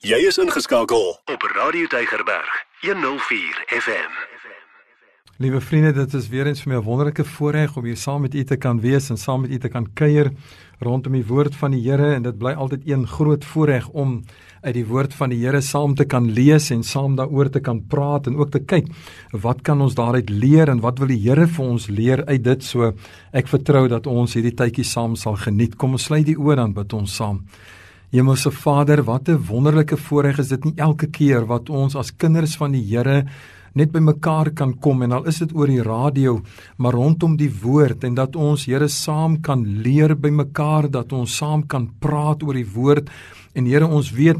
Jy is ingeskakel op Radio Deigerberg 104 FM. Liewe vriende, dit is weer eens vir my 'n wonderlike voorreg om hier saam met u te kan wees en saam met u te kan kuier rondom die woord van die Here en dit bly altyd een groot voorreg om uit die woord van die Here saam te kan lees en saam daaroor te kan praat en ook te kyk wat kan ons daaruit leer en wat wil die Here vir ons leer uit dit so ek vertrou dat ons hierdie tydjie saam sal geniet. Kom ons sluit die oë dan bid ons saam. Hemelse Vader, wat 'n wonderlike voorreg is dit nie elke keer wat ons as kinders van die Here net by mekaar kan kom en al is dit oor die radio, maar rondom die woord en dat ons Here saam kan leer by mekaar, dat ons saam kan praat oor die woord. En Here ons weet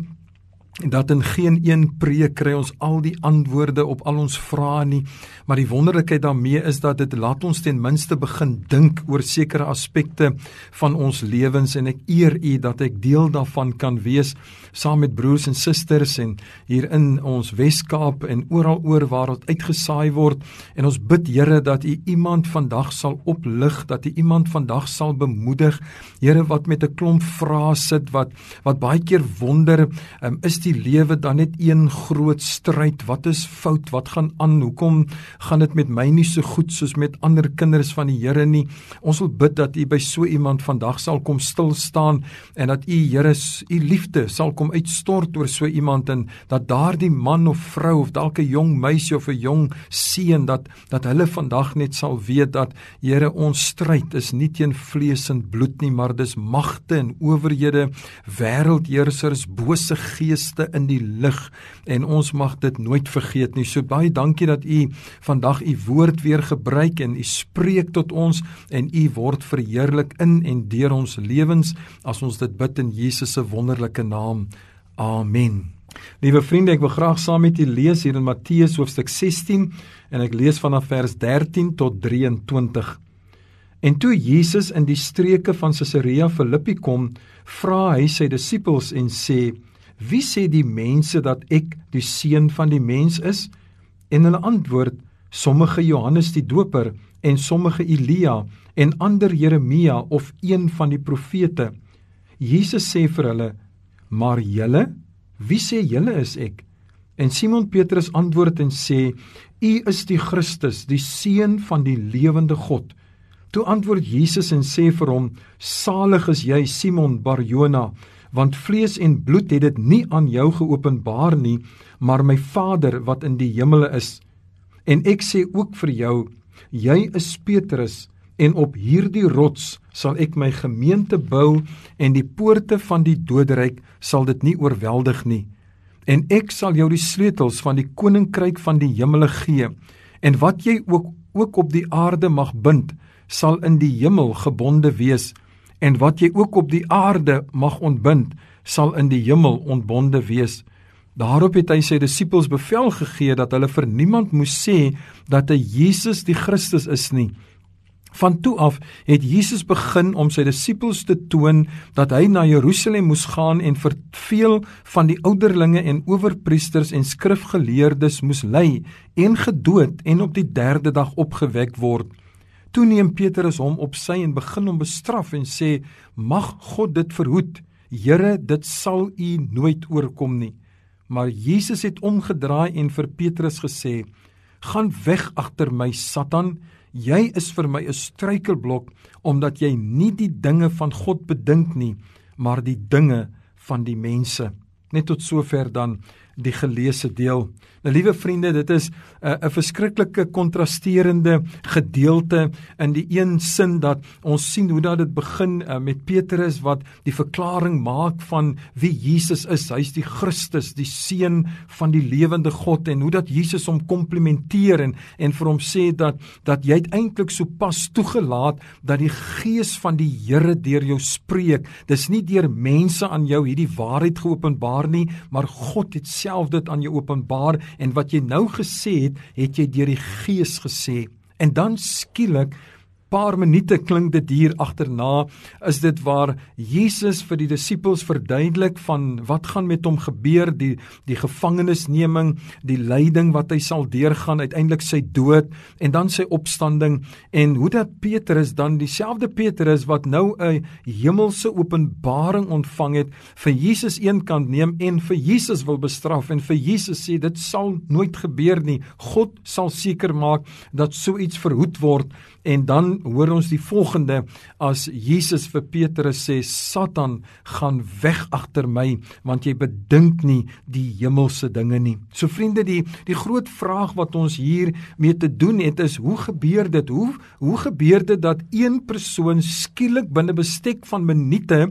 dat in geen een preek kry ons al die antwoorde op al ons vrae nie maar die wonderlikheid daarmee is dat dit laat ons ten minste begin dink oor sekere aspekte van ons lewens en ek eer u dat ek deel daarvan kan wees saam met broers en susters en hier in ons Wes-Kaap en oral oor waar dit uitgesaai word. En ons bid Here dat u iemand vandag sal oplig dat u iemand vandag sal bemoedig Here wat met 'n klomp vrae sit wat wat baie keer wonder um, is die lewe dan net een groot stryd? Wat is fout? Wat gaan aan? Hoekom gaan dit met my nie so goed soos met ander kinders van die Here nie? Ons wil bid dat u by so iemand vandag sal kom stil staan en dat u Here u liefde sal kom uitstort oor so iemand en dat daardie man of vrou of dalk 'n jong meisie of 'n jong seun dat dat hulle vandag net sal weet dat Here ons stryd is nie teen vlees en bloed nie maar dis magte en owerhede wêreldheersers bose geeste in die lig en ons mag dit nooit vergeet nie so baie dankie dat u vandag u woord weer gebruik en u spreek tot ons en u word verheerlik in en deur ons lewens as ons dit bid in Jesus se wonderlike naam Amen. Liewe vriende, ek wil graag saam met u lees hier in Matteus hoofstuk 16 en ek lees vanaf vers 13 tot 23. En toe Jesus in die streke van Caesarea Philippi kom, vra hy sy disippels en sê: "Wie sê die mense dat ek die seun van die mens is?" En hulle antwoord: "Sommige Johannes die Doper en sommige Elia en ander Jeremia of een van die profete." Jesus sê vir hulle: Maar julle, wie sê julle is ek? En Simon Petrus antwoord en sê: U is die Christus, die seun van die lewende God. Toe antwoord Jesus en sê vir hom: Salig is jy, Simon Barjona, want vlees en bloed het dit nie aan jou geopenbaar nie, maar my Vader wat in die hemele is. En ek sê ook vir jou: Jy is Petrus, en op hierdie rots sal ek my gemeente bou en die poorte van die doderyk sal dit nie oorweldig nie. En ek sal jou die sleutels van die koninkryk van die hemele gee. En wat jy ook ook op die aarde mag bind sal in die hemel gebonde wees en wat jy ook op die aarde mag ontbind sal in die hemel ontbonde wees daarop het hy sy disippels bevel gegee dat hulle vir niemand moes sê dat hy Jesus die Christus is nie Van toe af het Jesus begin om sy disippels te toon dat hy na Jerusalem moes gaan en vir veel van die ouderlinge en owerpriesters en skrifgeleerdes moes ly en gedood en op die 3de dag opgewek word. Toe neem Petrus hom op sy en begin hom bestraf en sê: "Mag God dit verhoed. Here, dit sal u nooit oorkom nie." Maar Jesus het omgedraai en vir Petrus gesê: "Gaan weg agter my, Satan." Jy is vir my 'n struikelblok omdat jy nie die dinge van God bedink nie, maar die dinge van die mense. Net tot sover dan die geleesde deel. Nou liewe vriende, dit is 'n uh, 'n verskriklike kontrasterende gedeelte in die een sin dat ons sien hoe dat dit begin uh, met Petrus wat die verklaring maak van wie Jesus is. Hy's die Christus, die seun van die lewende God en hoe dat Jesus hom komplimenteer en en vir hom sê dat dat jy eintlik so pas toegelaat dat die gees van die Here deur jou spreek. Dis nie deur mense aan jou hierdie waarheid geopenbaar nie, maar God het self dit aan jou openbaar en wat jy nou gesê het, het jy deur die Gees gesê. En dan skielik paar minute klink dit hier agterna is dit waar Jesus vir die disippels verduidelik van wat gaan met hom gebeur die die gevangenisneming die lyding wat hy sal deurgaan uiteindelik sy dood en dan sy opstanding en hoe dat Petrus dan dieselfde Petrus wat nou 'n hemelse openbaring ontvang het vir Jesus eenkant neem en vir Jesus wil bestraf en vir Jesus sê dit sal nooit gebeur nie. God sal seker maak dat so iets verhoed word. En dan hoor ons die volgende as Jesus vir Petrus sê Satan gaan weg agter my want jy bedink nie die hemelse dinge nie. So vriende die die groot vraag wat ons hier mee te doen het is hoe gebeur dit? Hoe hoe gebeur dit dat een persoon skielik binne bestek van minute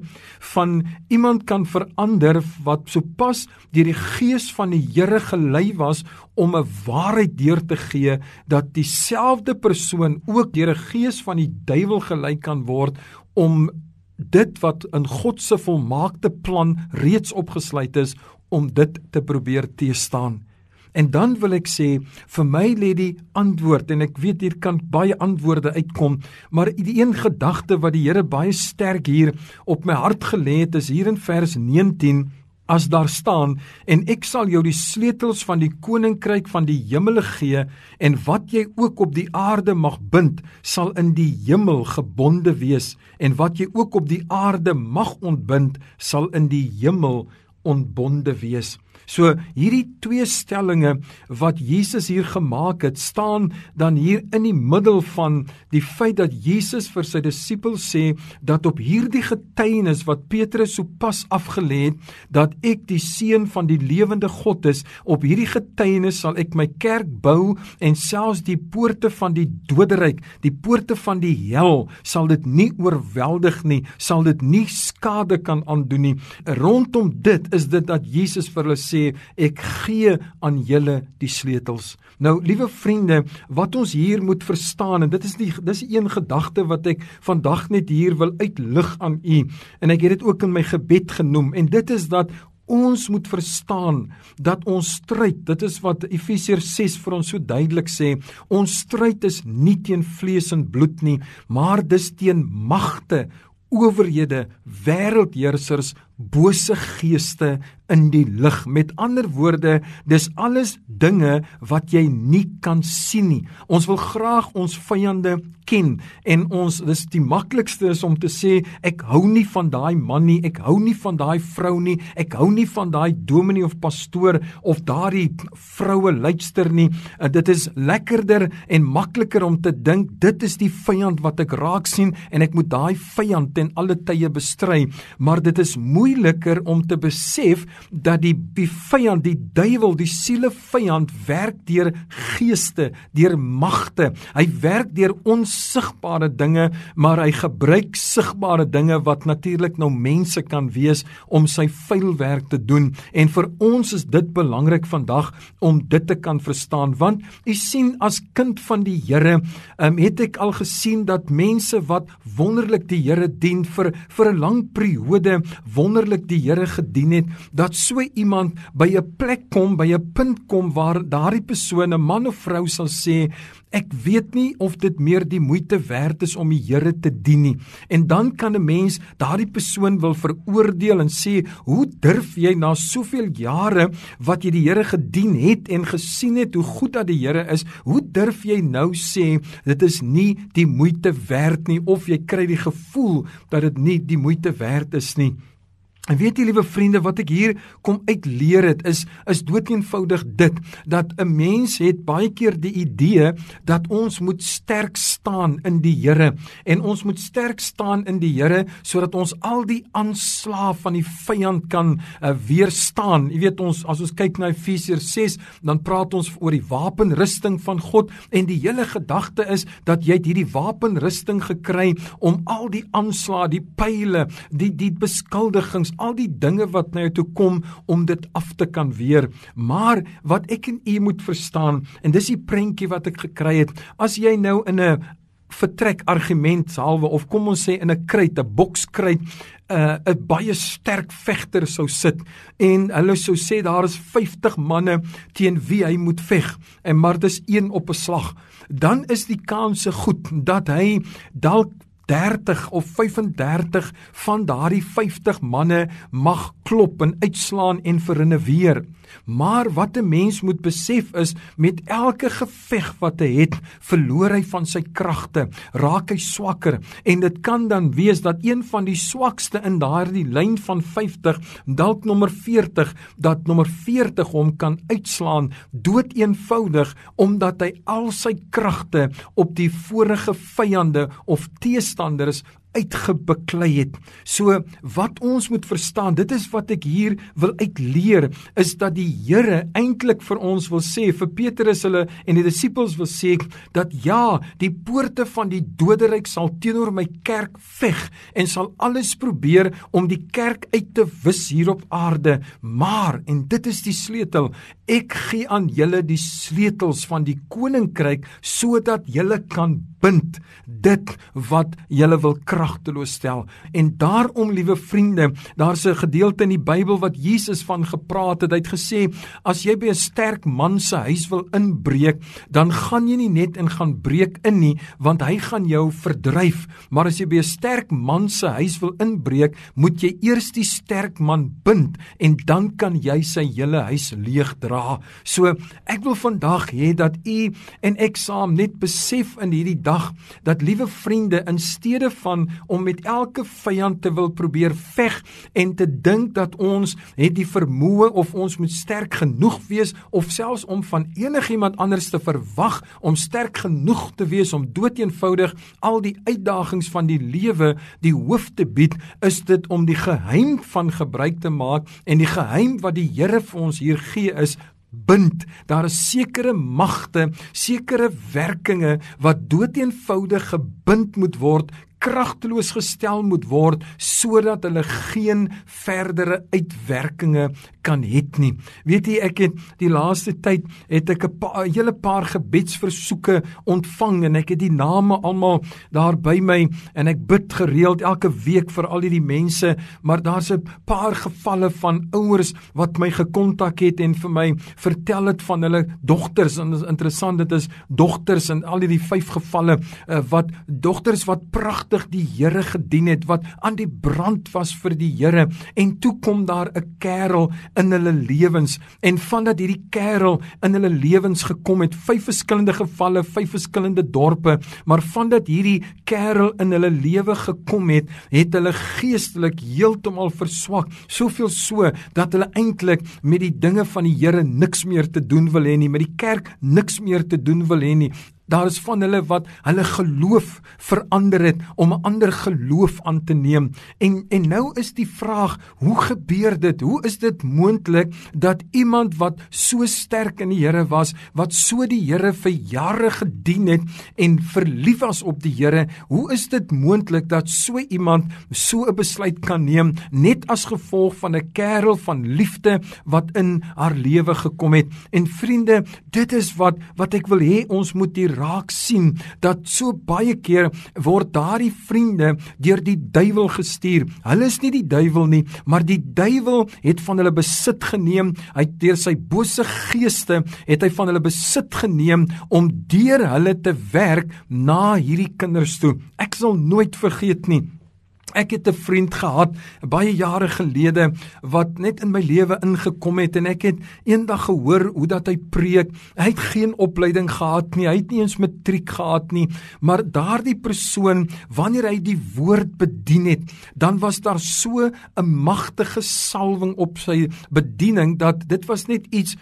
van iemand kan verander wat sopas deur die gees van die Here gelei was om 'n waarheid deur te gee dat dieselfde persoon ook deur 'n gees van die duiwel gelei kan word om dit wat in God se volmaakte plan reeds opgesluit is om dit te probeer teestaan. En dan wil ek sê vir my lê die antwoord en ek weet hier kan baie antwoorde uitkom, maar die een gedagte wat die Here baie sterk hier op my hart gelê het is hier in vers 19 as daar staan en ek sal jou die sleutels van die koninkryk van die hemele gee en wat jy ook op die aarde mag bind sal in die hemel gebonde wees. En wat jy ook op die aarde mag ontbind sal in die hemel ontbonde wees So hierdie twee stellinge wat Jesus hier gemaak het, staan dan hier in die middel van die feit dat Jesus vir sy disippels sê dat op hierdie getuienis wat Petrus sopas afgelê het, dat ek die seun van die lewende God is, op hierdie getuienis sal ek my kerk bou en selfs die poorte van die doderyk, die poorte van die hel, sal dit nie oorweldig nie, sal dit nie skade kan aandoen nie. Rondom dit is dit dat Jesus vir hulle sê sê ek gee aan julle die sleutels. Nou liewe vriende, wat ons hier moet verstaan en dit is die dis een gedagte wat ek vandag net hier wil uitlig aan u en ek het dit ook in my gebed genoem en dit is dat Ons moet verstaan dat ons stryd, dit is wat Efesiërs 6 vir ons so duidelik sê, ons stryd is nie teen vlees en bloed nie, maar dis teen magte, owerhede, wêreldheersers, bose geeste in die lig. Met ander woorde, dis alles dinge wat jy nie kan sien nie. Ons wil graag ons vyande ken en ons dis die maklikste is om te sê ek hou nie van daai man nie, ek hou nie van daai vrou nie, ek hou nie van daai dominee of pastoor of daardie vroue luister nie. Uh, dit is lekkerder en makliker om te dink dit is die vyand wat ek raak sien en ek moet daai vyand ten alle tye bestry, maar dit is moeiliker om te besef dat die die vyand, die duiwel, die siele vyand werk deur geeste, deur magte. Hy werk deur onsigbare dinge, maar hy gebruik sigbare dinge wat natuurlik nou mense kan wees om sy vuil werk te doen. En vir ons is dit belangrik vandag om dit te kan verstaan, want u sien as kind van die Here, um, het ek al gesien dat mense wat wonderlik die Here dien vir vir 'n lang periode wonderlik die Here gedien het, dat so iemand by 'n plek kom, by 'n punt kom waar daardie persoon, 'n man of vrou sal sê, Ek weet nie of dit meer die moeite werd is om die Here te dien nie. En dan kan 'n mens daardie persoon wil veroordeel en sê, "Hoe durf jy na soveel jare wat jy die Here gedien het en gesien het hoe goed dat die Here is, hoe durf jy nou sê dit is nie die moeite werd nie of jy kry die gevoel dat dit nie die moeite werd is nie?" En weet jy liewe vriende wat ek hier kom uitleer het is is doeteenvoudig dit dat 'n mens het baie keer die idee dat ons moet sterk staan in die Here en ons moet sterk staan in die Here sodat ons al die aanslae van die vyand kan uh, weerstaan. Jy weet ons as ons kyk na Efesiërs 6 dan praat ons oor die wapenrusting van God en die hele gedagte is dat jy hierdie wapenrusting gekry om al die aanslae, die pile, die die beskuldigings al die dinge wat na jou toe kom om dit af te kan weer. Maar wat ek en u moet verstaan en dis die prentjie wat ek gekry het, as jy nou in 'n vertrek argument salwe of kom ons sê in 'n kruit, 'n bokskruit, 'n uh, 'n baie sterk vegter sou sit en hulle sou sê daar is 50 manne teen wie hy moet veg en maar dis een op 'n slag, dan is die kanse goed dat hy dalk 30 of 35 van daardie 50 manne mag klop en uitslaan en verinneweer. Maar wat 'n mens moet besef is met elke geveg wat hy het, verloor hy van sy kragte, raak hy swakker. En dit kan dan wees dat een van die swakste in daardie lyn van 50, dalk nommer 40, dat nommer 40 hom kan uitslaan dood eenvoudig omdat hy al sy kragte op die vorige vyande of teestanders uitgebeklei het. So wat ons moet verstaan, dit is wat ek hier wil uitleer, is dat die Here eintlik vir ons wil sê, vir Petrus hulle en die disippels wil sê dat ja, die poorte van die doderyk sal teenoor my kerk veg en sal alles probeer om die kerk uit te wis hier op aarde, maar en dit is die sleutel, ek gee aan julle die sleutels van die koninkryk sodat julle kan bind dit wat julle wil kragteloos stel. En daarom, liewe vriende, daar's 'n gedeelte in die Bybel wat Jesus van gepraat het. Hy het gesê, as jy by 'n sterk man se huis wil inbreek, dan gaan jy nie net in gaan breek in nie, want hy gaan jou verdryf. Maar as jy by 'n sterk man se huis wil inbreek, moet jy eers die sterk man bind en dan kan jy sy hele huis leeg dra. So, ek wil vandag hê dat u en ek saam net besef in hierdie dag dat liewe vriende in steede van om met elke vyand te wil probeer veg en te dink dat ons het die vermoë of ons moet sterk genoeg wees of selfs om van enigiemand anders te verwag om sterk genoeg te wees om doeteenvoudig al die uitdagings van die lewe die hoof te bied is dit om die geheim van gebruik te maak en die geheim wat die Here vir ons hier gee is bind. Daar is sekere magte, sekere werkinge wat doeteenvoudig gebind moet word, kragteloos gestel moet word sodat hulle geen verdere uitwerkinge kan het nie. Weet jy ek het die laaste tyd het ek 'n pa, hele paar gebedsversoeke ontvang en ek het die name almal daar by my en ek bid gereeld elke week vir al hierdie mense, maar daar's 'n paar gevalle van ouers wat my gekontak het en vir my vertel het van hulle dogters en interessant dit is dogters in al hierdie vyf gevalle uh, wat dogters wat pragtig die Here gedien het wat aan die brand was vir die Here. En toe kom daar 'n kerel in hulle lewens. En vandat hierdie kerel in hulle lewens gekom het vyf verskillende gevalle vyf verskillende dorpe maar vandat hierdie kerel in hulle lewe gekom het het hulle geestelik heeltemal verswak. Soveel so dat hulle eintlik met die dinge van die Here niks meer te doen wil hê nie met die kerk niks meer te doen wil hê nie Daar is van hulle wat hulle geloof verander het om 'n ander geloof aan te neem. En en nou is die vraag, hoe gebeur dit? Hoe is dit moontlik dat iemand wat so sterk in die Here was, wat so die Here vir jare gedien het en verlief was op die Here, hoe is dit moontlik dat so iemand so 'n besluit kan neem net as gevolg van 'n kerel van liefde wat in haar lewe gekom het? En vriende, dit is wat wat ek wil hê ons moet hier raak sien dat so baie keer word daardie vriende deur die duiwel gestuur. Hulle is nie die duiwel nie, maar die duiwel het van hulle besit geneem. Hy het deur sy bose geeste het hy van hulle besit geneem om deur hulle te werk na hierdie kinders toe. Ek sal nooit vergeet nie. Ek het 'n vriend gehad baie jare gelede wat net in my lewe ingekom het en ek het eendag gehoor hoe dat hy preek. Hy het geen opleiding gehad nie, hy het nie eens matriek gehad nie, maar daardie persoon wanneer hy die woord bedien het, dan was daar so 'n magtige salwing op sy bediening dat dit was net iets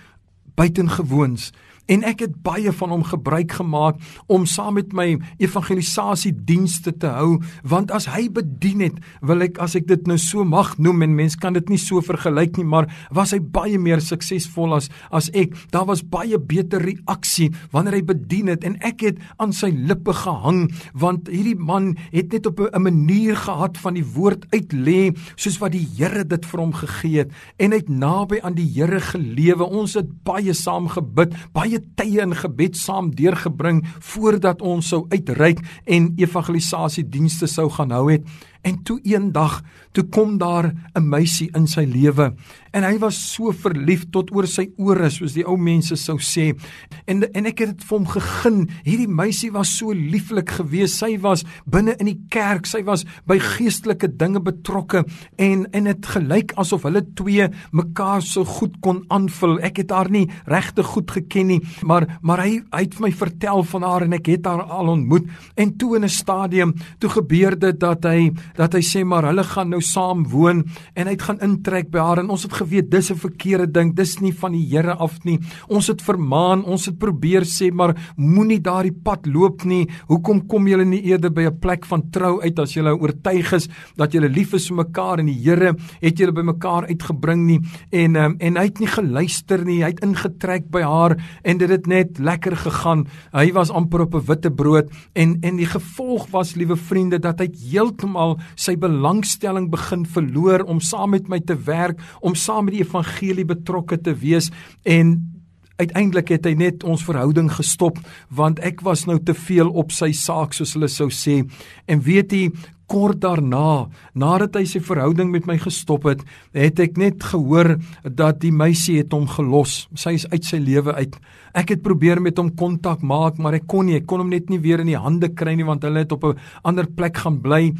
buitengewoons en ek het baie van hom gebruik gemaak om saam met my evangelisasie dienste te hou want as hy bedien het wil ek as ek dit nou so mag noem en mens kan dit nie so vergelyk nie maar was hy baie meer suksesvol as as ek. Daar was baie beter reaksie wanneer hy bedien het en ek het aan sy lippe gehang want hierdie man het net op 'n manier gehad van die woord uit lê soos wat die Here dit vir hom gegee het. En hy het naby aan die Here gelewe. Ons het baie saam gebid baie baie tye in gebed saam deurgebring voordat ons sou uitreik en evangelisasie dienste sou gaan hou het. En toe eendag, toe kom daar 'n meisie in sy lewe en hy was so verlief tot oor sy ore soos die ou mense sou sê. En en ek het dit vir hom gegeen. Hierdie meisie was so lieflik geweest. Sy was binne in die kerk, sy was by geestelike dinge betrokke en en dit gelyk asof hulle twee mekaar so goed kon aanvul. Ek het haar nie regtig goed geken nie, maar maar hy hy het my vertel van haar en ek het haar al ontmoet. En toe in 'n stadium, toe gebeur dit dat hy dat hy sê maar hulle gaan nou saam woon en hy gaan intrek by haar en ons het geweet dis 'n verkeerde ding, dis nie van die Here af nie. Ons het vermaan, ons het probeer sê maar moenie daardie pad loop nie. Hoekom kom julle nie eerder by 'n plek van trou uit as julle oortuig is dat julle lief is vir mekaar en die Here het julle by mekaar uitgebring nie en um, en hy het nie geluister nie. Hy het ingetrek by haar en dit het net lekker gegaan. Hy was amper op 'n witte brood en en die gevolg was liewe vriende dat hy heeltemal sy belangstelling begin verloor om saam met my te werk, om saam met die evangelie betrokke te wees. En uiteindelik het hy net ons verhouding gestop want ek was nou te veel op sy saak soos hulle sou sê. En weet jy kort daarna nadat hy sy verhouding met my gestop het het ek net gehoor dat die meisie het hom gelos. Sy is uit sy lewe uit. Ek het probeer met hom kontak maak maar ek kon nie. Ek kon hom net nie weer in die hande kry nie want hulle het op 'n ander plek gaan bly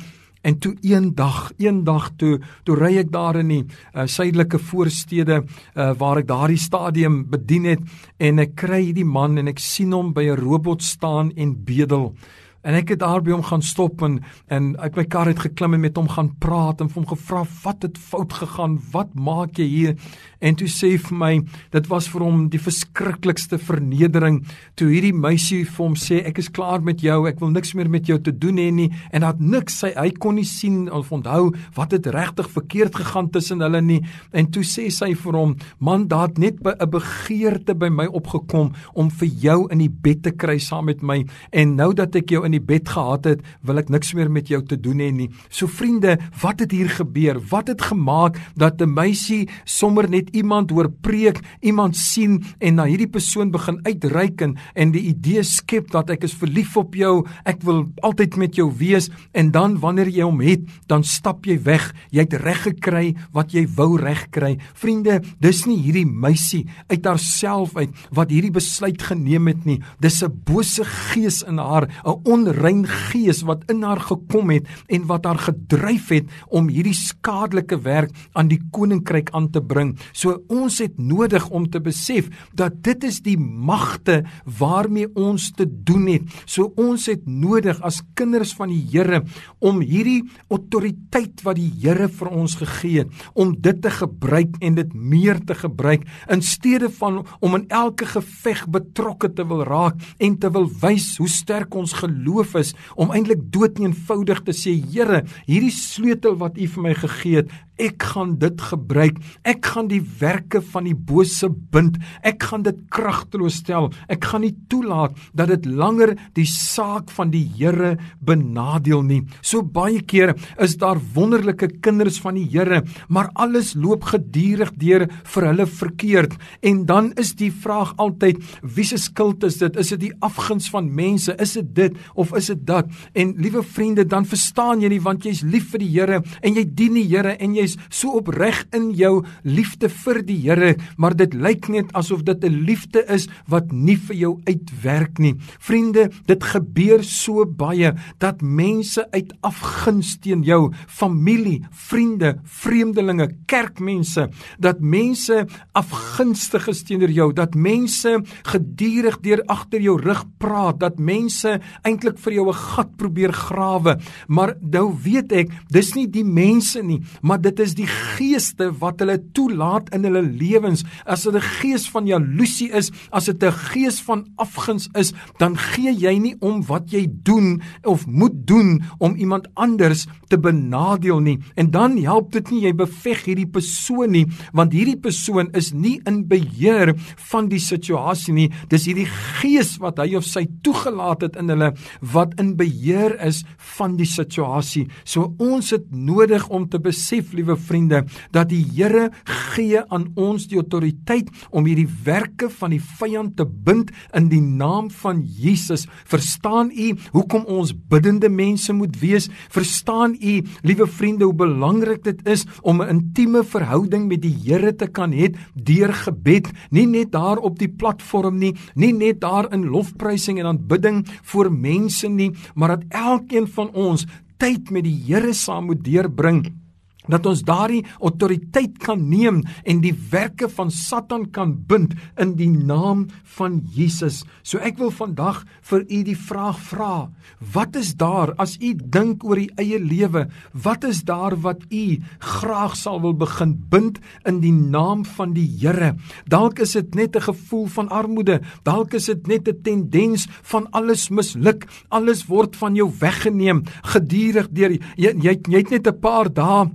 En toe eendag, eendag toe, toe ry ek daar in die uh, suidelike voorstede uh, waar ek daardie stadium bedien het en ek kry hierdie man en ek sien hom by 'n robot staan en bedel. En ek het daar by hom gaan stop en en uit my kar het geklim en met hom gaan praat en hom gevra wat het fout gegaan? Wat maak jy hier? En toe sê vir my, dit was vir hom die verskriklikste vernedering toe hierdie meisie vir hom sê ek is klaar met jou, ek wil niks meer met jou te doen hê nie en dat niks sy hy kon nie sien of onthou wat het regtig verkeerd gegaan tussen hulle nie. En toe sê sy vir hom, man, daar het net 'n begeerte by my opgekom om vir jou in die bed te kry saam met my en nou dat ek jou in die bed gehad het, wil ek niks meer met jou te doen hê nie. So vriende, wat het hier gebeur? Wat het gemaak dat 'n meisie sommer net iemand hoor preek, iemand sien en na hierdie persoon begin uitreik en, en die idee skep dat ek is verlief op jou, ek wil altyd met jou wees en dan wanneer jy hom het, dan stap jy weg. Jy het reg gekry wat jy wou reg kry. Vriende, dis nie hierdie meisie uit haarself uit wat hierdie besluit geneem het nie. Dis 'n bose gees in haar, 'n onrein gees wat in haar gekom het en wat haar gedryf het om hierdie skadelike werk aan die koninkryk aan te bring. So ons het nodig om te besef dat dit is die magte waarmee ons te doen het. So ons het nodig as kinders van die Here om hierdie autoriteit wat die Here vir ons gegee het, om dit te gebruik en dit meer te gebruik in steede van om in elke geveg betrokke te wil raak en te wil wys hoe sterk ons geloof geloof is om eintlik doeteenvoudig te sê Here, hierdie sleutel wat U vir my gegee het, ek gaan dit gebruik. Ek gaan die werke van die bose bind. Ek gaan dit kragteloos stel. Ek gaan nie toelaat dat dit langer die saak van die Here benadeel nie. So baie keer is daar wonderlike kinders van die Here, maar alles loop gedurig deur vir hulle verkeerd. En dan is die vraag altyd, wie se skuld is dit? Is dit die afguns van mense? Is dit dit of is dit dat? En liewe vriende, dan verstaan jy nie want jy's lief vir die Here en jy dien die Here en jy jy's so opreg in jou liefde vir die Here, maar dit lyk net asof dit 'n liefde is wat nie vir jou uitwerk nie. Vriende, dit gebeur so baie dat mense uit afguns teen jou, familie, vriende, vreemdelinge, kerkmense, dat mense afgunstig is teenoor jou, dat mense gedurig deur agter jou rug praat, dat mense eintlik vir jou 'n gat probeer grawe. Maar nou weet ek, dis nie die mense nie, maar dit is die geeste wat hulle toelaat in hulle lewens. As dit 'n gees van jaloesie is, as dit 'n gees van afguns is, dan gee jy nie om wat jy doen of moet doen om iemand anders te benadeel nie. En dan help dit nie jy beveg hierdie persoon nie, want hierdie persoon is nie in beheer van die situasie nie. Dis hierdie gees wat hy of sy toegelaat het in hulle wat in beheer is van die situasie. So ons het nodig om te besef, liewe vriende, dat die Here gee aan ons die autoriteit om hierdie werke van die vyand te bind in die naam van Jesus. Verstaan u hoekom ons biddende mense moet wees? Verstaan u, liewe vriende, hoe belangrik dit is om 'n intieme verhouding met die Here te kan hê deur gebed, nie net daar op die platform nie, nie net daar in lofprysing en aanbidding voor mense nie, maar dat elkeen van ons tyd met die Here saam moet deurbring dat ons daardie autoriteit kan neem en die werke van Satan kan bind in die naam van Jesus. So ek wil vandag vir u die vraag vra: Wat is daar as u dink oor u eie lewe? Wat is daar wat u graag sal wil begin bind in die naam van die Here? Dalk is dit net 'n gevoel van armoede, dalk is dit net 'n tendens van alles misluk, alles word van jou weggeneem gedurig deur jy jy, jy het net 'n paar dae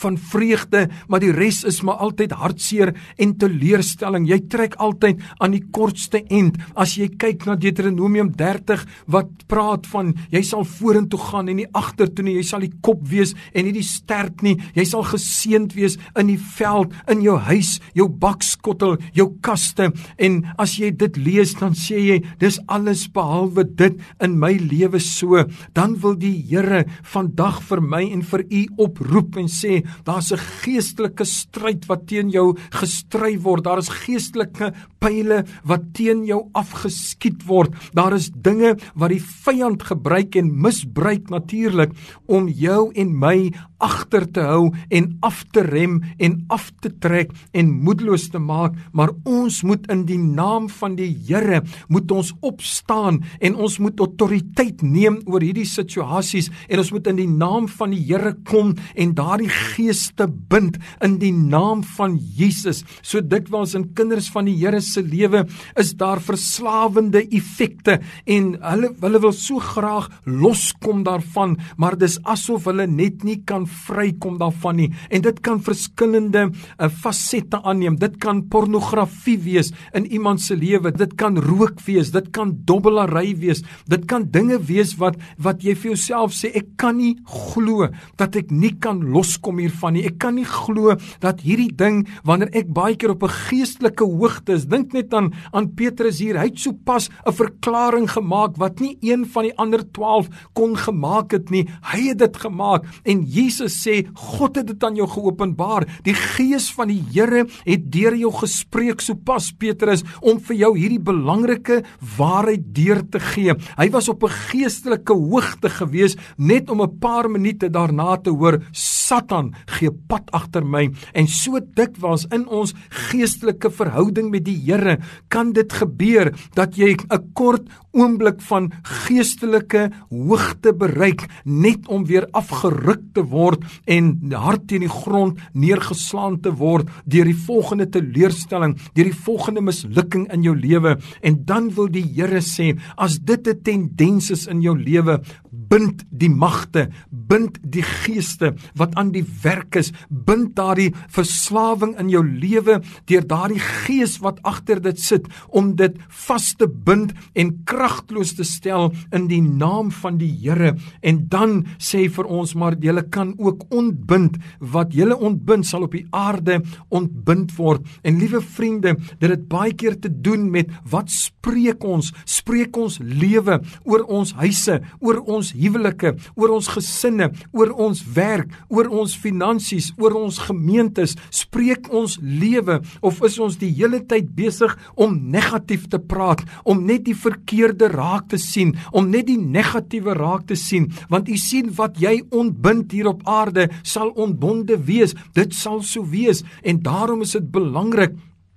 van vreugde, maar die res is maar altyd hartseer en teleurstelling. Jy trek altyd aan die kortste end. As jy kyk na Deuteronomium 30 wat praat van jy sal vorentoe gaan en nie agtertoe nie, jy sal die kop wees en nie die stert nie. Jy sal geseënd wees in die veld, in jou huis, jou bakskottel, jou kaste. En as jy dit lees, dan sê jy, dis alles behalwe dit in my lewe so. Dan wil die Here vandag vir my en vir u oproep en sê daar's 'n geestelike stryd wat teen jou gestry word. Daar is geestelike pile wat teen jou afgeskiet word. Daar is dinge wat die vyand gebruik en misbruik natuurlik om jou en my agter te hou en af te rem en af te trek en moedeloos te maak, maar ons moet in die naam van die Here moet ons opstaan en ons moet autoriteit neem oor hierdie situasies en ons moet in die naam van die Here kom en daardie gees te bind in die naam van Jesus. So dikwels in kinders van die Here se lewe is daar verslawende effekte en hulle hulle wil so graag loskom daarvan, maar dis asof hulle net nie kan vrykom daarvan nie. En dit kan verskillende uh, fasette aanneem. Dit kan pornografie wees in iemand se lewe. Dit kan rook wees, dit kan dobbelary wees. Dit kan dinge wees wat wat jy vir jouself sê ek kan nie glo dat ek nie kan loskom hiervan nie. Ek kan nie glo dat hierdie ding wanneer ek baie keer op 'n geestelike hoogte is. Dink net aan aan Petrus hier. Hy het sopas 'n verklaring gemaak wat nie een van die ander 12 kon gemaak het nie. Hy het dit gemaak en Jesus sê God het dit aan jou geopenbaar. Die Gees van die Here het deur jou gespreek sopas Petrus om vir jou hierdie belangrike waarheid deur te gee. Hy was op 'n geestelike hoogte gewees net om 'n paar minute daarna te hoor Satan gee pad agter my. En so dikwels in ons geestelike verhouding met die Here kan dit gebeur dat jy 'n kort oomblik van geestelike hoogte bereik net om weer afgeruk te word en hart teen die grond neergeslaan te word deur die volgende teleurstelling, deur die volgende mislukking in jou lewe. En dan wil die Here sê as dit 'n tendens is in jou lewe bind die magte, bind die geeste wat aan die werk is, bind daardie verslawing in jou lewe deur daardie gees wat agter dit sit om dit vas te bind en kragteloos te stel in die naam van die Here. En dan sê vir ons maar jy kan ook ontbind wat jy ontbind sal op die aarde ontbind word. En liewe vriende, dit het baie keer te doen met wat spreek ons? Spreek ons lewe oor ons huise, oor ons huwelike, oor ons gesinne, oor ons werk, oor ons finansies, oor ons gemeentes, spreek ons lewe of is ons die hele tyd besig om negatief te praat, om net die verkeerde raak te sien, om net die negatiewe raak te sien, want u sien wat jy ontbind hier op aarde sal ontbonde wees. Dit sal so wees en daarom is dit belangrik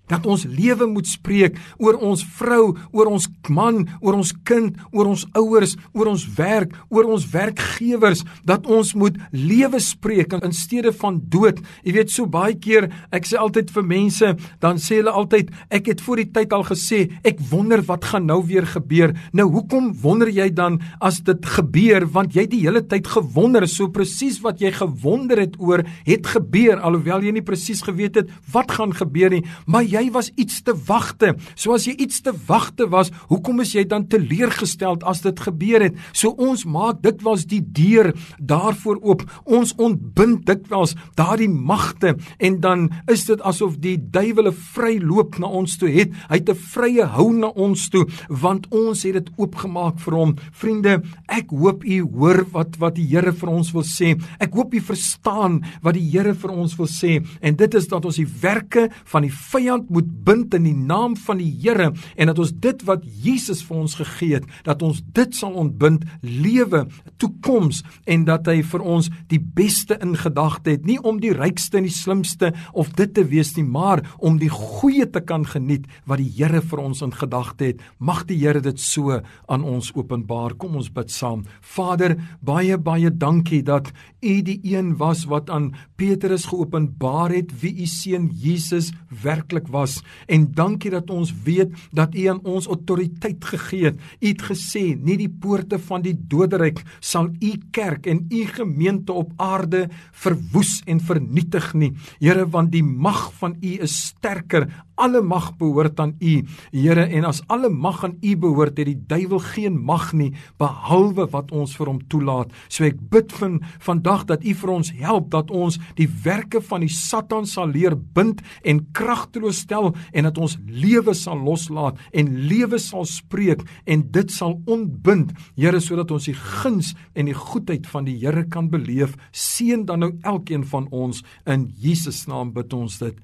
dat ons lewe moet spreek oor ons vrou, oor ons man, oor ons kind, oor ons ouers, oor ons werk, oor ons werkgewers, dat ons moet lewe spreek in steede van dood. Jy weet so baie keer, ek sê altyd vir mense, dan sê hulle altyd, ek het voor die tyd al gesê, ek wonder wat gaan nou weer gebeur. Nou hoekom wonder jy dan as dit gebeur? Want jy die hele tyd gewonder. So presies wat jy gewonder het oor het gebeur. Alhoewel jy nie presies geweet het wat gaan gebeur nie, maar jy jy was iets te wagte. So as jy iets te wagte was, hoekom is jy dan teleurgesteld as dit gebeur het? So ons maak dit was die deur daarvoor oop. Ons ontbind dit was daardie magte en dan is dit asof die duiwele vry loop na ons toe het. Hy het 'n vrye hou na ons toe want ons het dit oopgemaak vir hom. Vriende, ek hoop u hoor wat wat die Here vir ons wil sê. Ek hoop u verstaan wat die Here vir ons wil sê en dit is dat ons die werke van die vyand moet bind in die naam van die Here en dat ons dit wat Jesus vir ons gegee het, dat ons dit sal ontbind, lewe, toekoms en dat hy vir ons die beste in gedagte het, nie om die rykste en die slimste of dit te wees nie, maar om die goeie te kan geniet wat die Here vir ons in gedagte het. Mag die Here dit so aan ons openbaar. Kom ons bid saam. Vader, baie baie dankie dat U die een was wat aan Petrus geopenbaar het wie U seun Jesus werklik was. En dankie dat ons weet dat U aan ons autoriteit gegee het. U het gesê, nie die poorte van die doderyk sal U kerk en U gemeente op aarde verwoes en vernietig nie. Here, want die mag van U is sterker alle mag behoort aan U, Here, en as alle mag aan U behoort, het die duiwel geen mag nie behalwe wat ons vir hom toelaat. So ek bid van vandag dat U vir ons help dat ons die werke van die Satan sal leer bind en kragteloos stel en dat ons lewe sal loslaat en lewe sal spreek en dit sal ontbind, Here, sodat ons die guns en die goedheid van die Here kan beleef. Seën dan nou elkeen van ons in Jesus naam bid ons dit.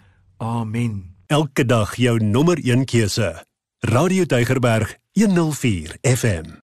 Amen. Elke dag jou nommer 1 keuse. Radio Deugerberg 104 FM.